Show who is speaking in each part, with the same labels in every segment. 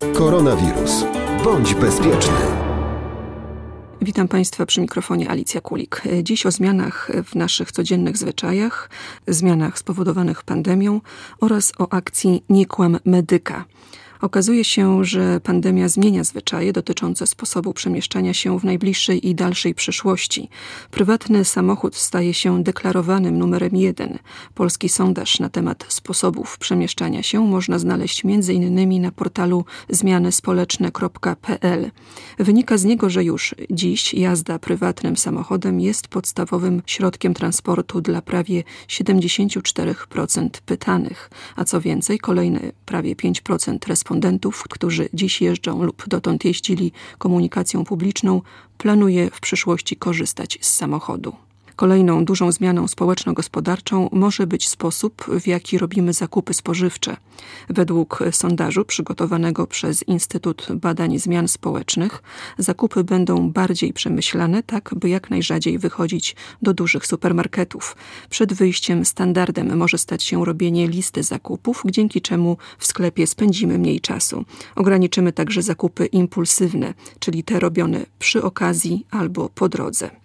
Speaker 1: Koronawirus. Bądź bezpieczny.
Speaker 2: Witam Państwa przy mikrofonie Alicja Kulik. Dziś o zmianach w naszych codziennych zwyczajach, zmianach spowodowanych pandemią oraz o akcji Nie kłam medyka. Okazuje się, że pandemia zmienia zwyczaje dotyczące sposobu przemieszczania się w najbliższej i dalszej przyszłości. Prywatny samochód staje się deklarowanym numerem jeden. Polski sondaż na temat sposobów przemieszczania się można znaleźć m.in. na portalu zmianyspołeczne.pl. Wynika z niego, że już dziś jazda prywatnym samochodem jest podstawowym środkiem transportu dla prawie 74% pytanych, a co więcej, kolejne prawie 5% respondentów respondentów, którzy dziś jeżdżą lub dotąd jeździli komunikacją publiczną, planuje w przyszłości korzystać z samochodu. Kolejną dużą zmianą społeczno-gospodarczą może być sposób, w jaki robimy zakupy spożywcze. Według sondażu przygotowanego przez Instytut Badań Zmian Społecznych, zakupy będą bardziej przemyślane, tak by jak najrzadziej wychodzić do dużych supermarketów. Przed wyjściem standardem może stać się robienie listy zakupów, dzięki czemu w sklepie spędzimy mniej czasu. Ograniczymy także zakupy impulsywne, czyli te robione przy okazji albo po drodze.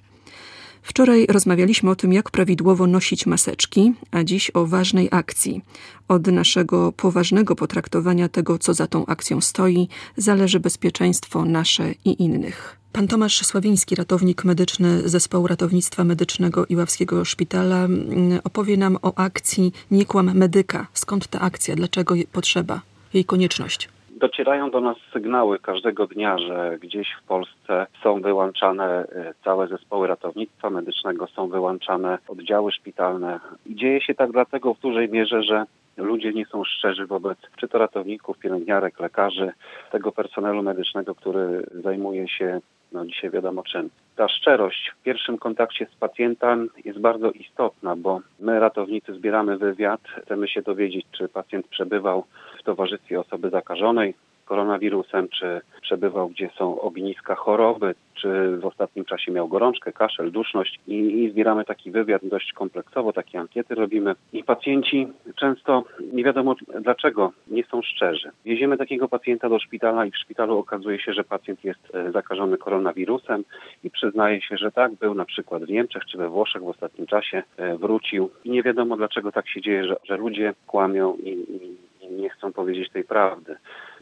Speaker 2: Wczoraj rozmawialiśmy o tym, jak prawidłowo nosić maseczki, a dziś o ważnej akcji. Od naszego poważnego potraktowania tego, co za tą akcją stoi, zależy bezpieczeństwo nasze i innych. Pan Tomasz Sławiński, ratownik medyczny Zespołu Ratownictwa Medycznego Iławskiego Szpitala, mm, opowie nam o akcji Nie kłam medyka. Skąd ta akcja? Dlaczego potrzeba? Jej konieczność?
Speaker 3: Docierają do nas sygnały każdego dnia, że gdzieś w Polsce są wyłączane e, całe zespoły ratownictwa medycznego, są wyłączane oddziały szpitalne. I dzieje się tak dlatego w dużej mierze, że ludzie nie są szczerzy wobec czy to ratowników, pielęgniarek, lekarzy, tego personelu medycznego, który zajmuje się no dzisiaj wiadomo czym. Ta szczerość w pierwszym kontakcie z pacjentem jest bardzo istotna, bo my ratownicy zbieramy wywiad, chcemy się dowiedzieć, czy pacjent przebywał w towarzystwie osoby zakażonej, koronawirusem, czy przebywał, gdzie są ogniska choroby, czy w ostatnim czasie miał gorączkę, kaszel, duszność i, i zbieramy taki wywiad dość kompleksowo, takie ankiety robimy i pacjenci często nie wiadomo dlaczego nie są szczerzy. Wieziemy takiego pacjenta do szpitala i w szpitalu okazuje się, że pacjent jest e, zakażony koronawirusem i przyznaje się, że tak, był na przykład w Niemczech czy we Włoszech w ostatnim czasie, e, wrócił i nie wiadomo dlaczego tak się dzieje, że, że ludzie kłamią i, i nie chcą powiedzieć tej prawdy.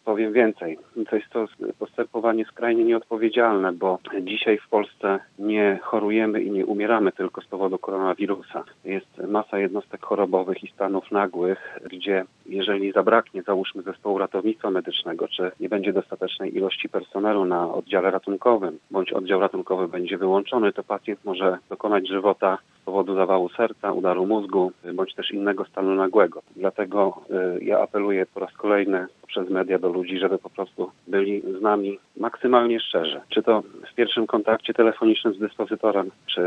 Speaker 3: Powiem więcej. To jest to postępowanie skrajnie nieodpowiedzialne, bo dzisiaj w Polsce nie chorujemy i nie umieramy tylko z powodu koronawirusa. Jest masa jednostek chorobowych i stanów nagłych, gdzie jeżeli zabraknie, załóżmy, zespołu ratownictwa medycznego, czy nie będzie dostatecznej ilości personelu na oddziale ratunkowym, bądź oddział ratunkowy będzie wyłączony, to pacjent może dokonać żywota z powodu zawału serca, udaru mózgu, bądź też innego stanu nagłego. Dlatego y, ja apeluję po raz kolejny przez media do ludzi, żeby po prostu byli z nami maksymalnie szczerzy. Czy to w pierwszym kontakcie telefonicznym z dyspozytorem, czy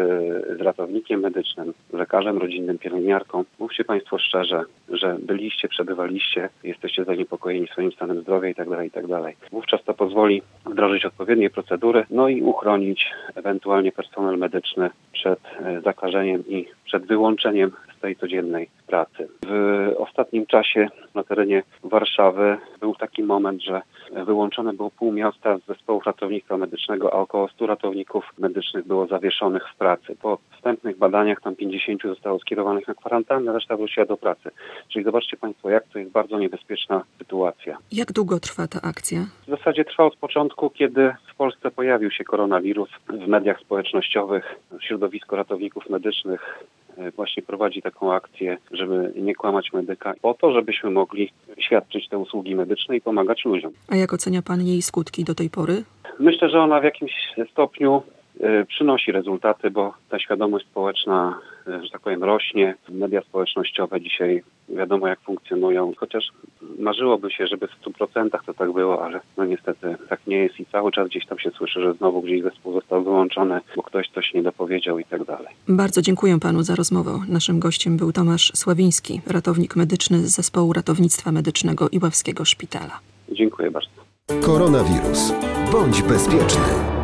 Speaker 3: z ratownikiem medycznym, lekarzem rodzinnym, pielęgniarką. Mówcie Państwo szczerze, że byliście, przebywaliście, jesteście zaniepokojeni swoim stanem zdrowia itd., tak itd. Tak Wówczas to pozwoli wdrożyć odpowiednie procedury, no i uchronić ewentualnie personel medyczny przed e, zakażeniem i przed wyłączeniem z tej codziennej pracy. W ostatnim czasie na terenie Warszawy był taki moment, że wyłączone było pół miasta z zespołów ratownictwa medycznego, a około 100 ratowników medycznych było zawieszonych w pracy. Po wstępnych badaniach tam 50 zostało skierowanych na kwarantannę, reszta wróciła do pracy. Czyli zobaczcie Państwo, jak to jest bardzo niebezpieczna sytuacja.
Speaker 2: Jak długo trwa ta akcja?
Speaker 3: W zasadzie trwa od początku, kiedy w Polsce pojawił się koronawirus. W mediach społecznościowych środowisko ratowników medycznych E, właśnie prowadzi taką akcję, żeby nie kłamać medyka, po to, żebyśmy mogli świadczyć te usługi medyczne i pomagać ludziom.
Speaker 2: A jak ocenia Pan jej skutki do tej pory?
Speaker 3: Myślę, że ona w jakimś stopniu przynosi rezultaty, bo ta świadomość społeczna, e, że tak powiem, rośnie. Media społecznościowe dzisiaj wiadomo jak funkcjonują, chociaż marzyłoby się, żeby w 100% to tak było, ale no niestety tak nie jest i cały czas gdzieś tam się słyszy, że znowu gdzieś zespół został wyłączony, bo ktoś coś nie dopowiedział i tak dalej.
Speaker 2: Bardzo dziękuję panu za rozmowę. Naszym gościem był Tomasz Sławiński, ratownik medyczny z zespołu ratownictwa medycznego Iławskiego Szpitala.
Speaker 3: Dziękuję bardzo.
Speaker 1: Koronawirus. Bądź bezpieczny.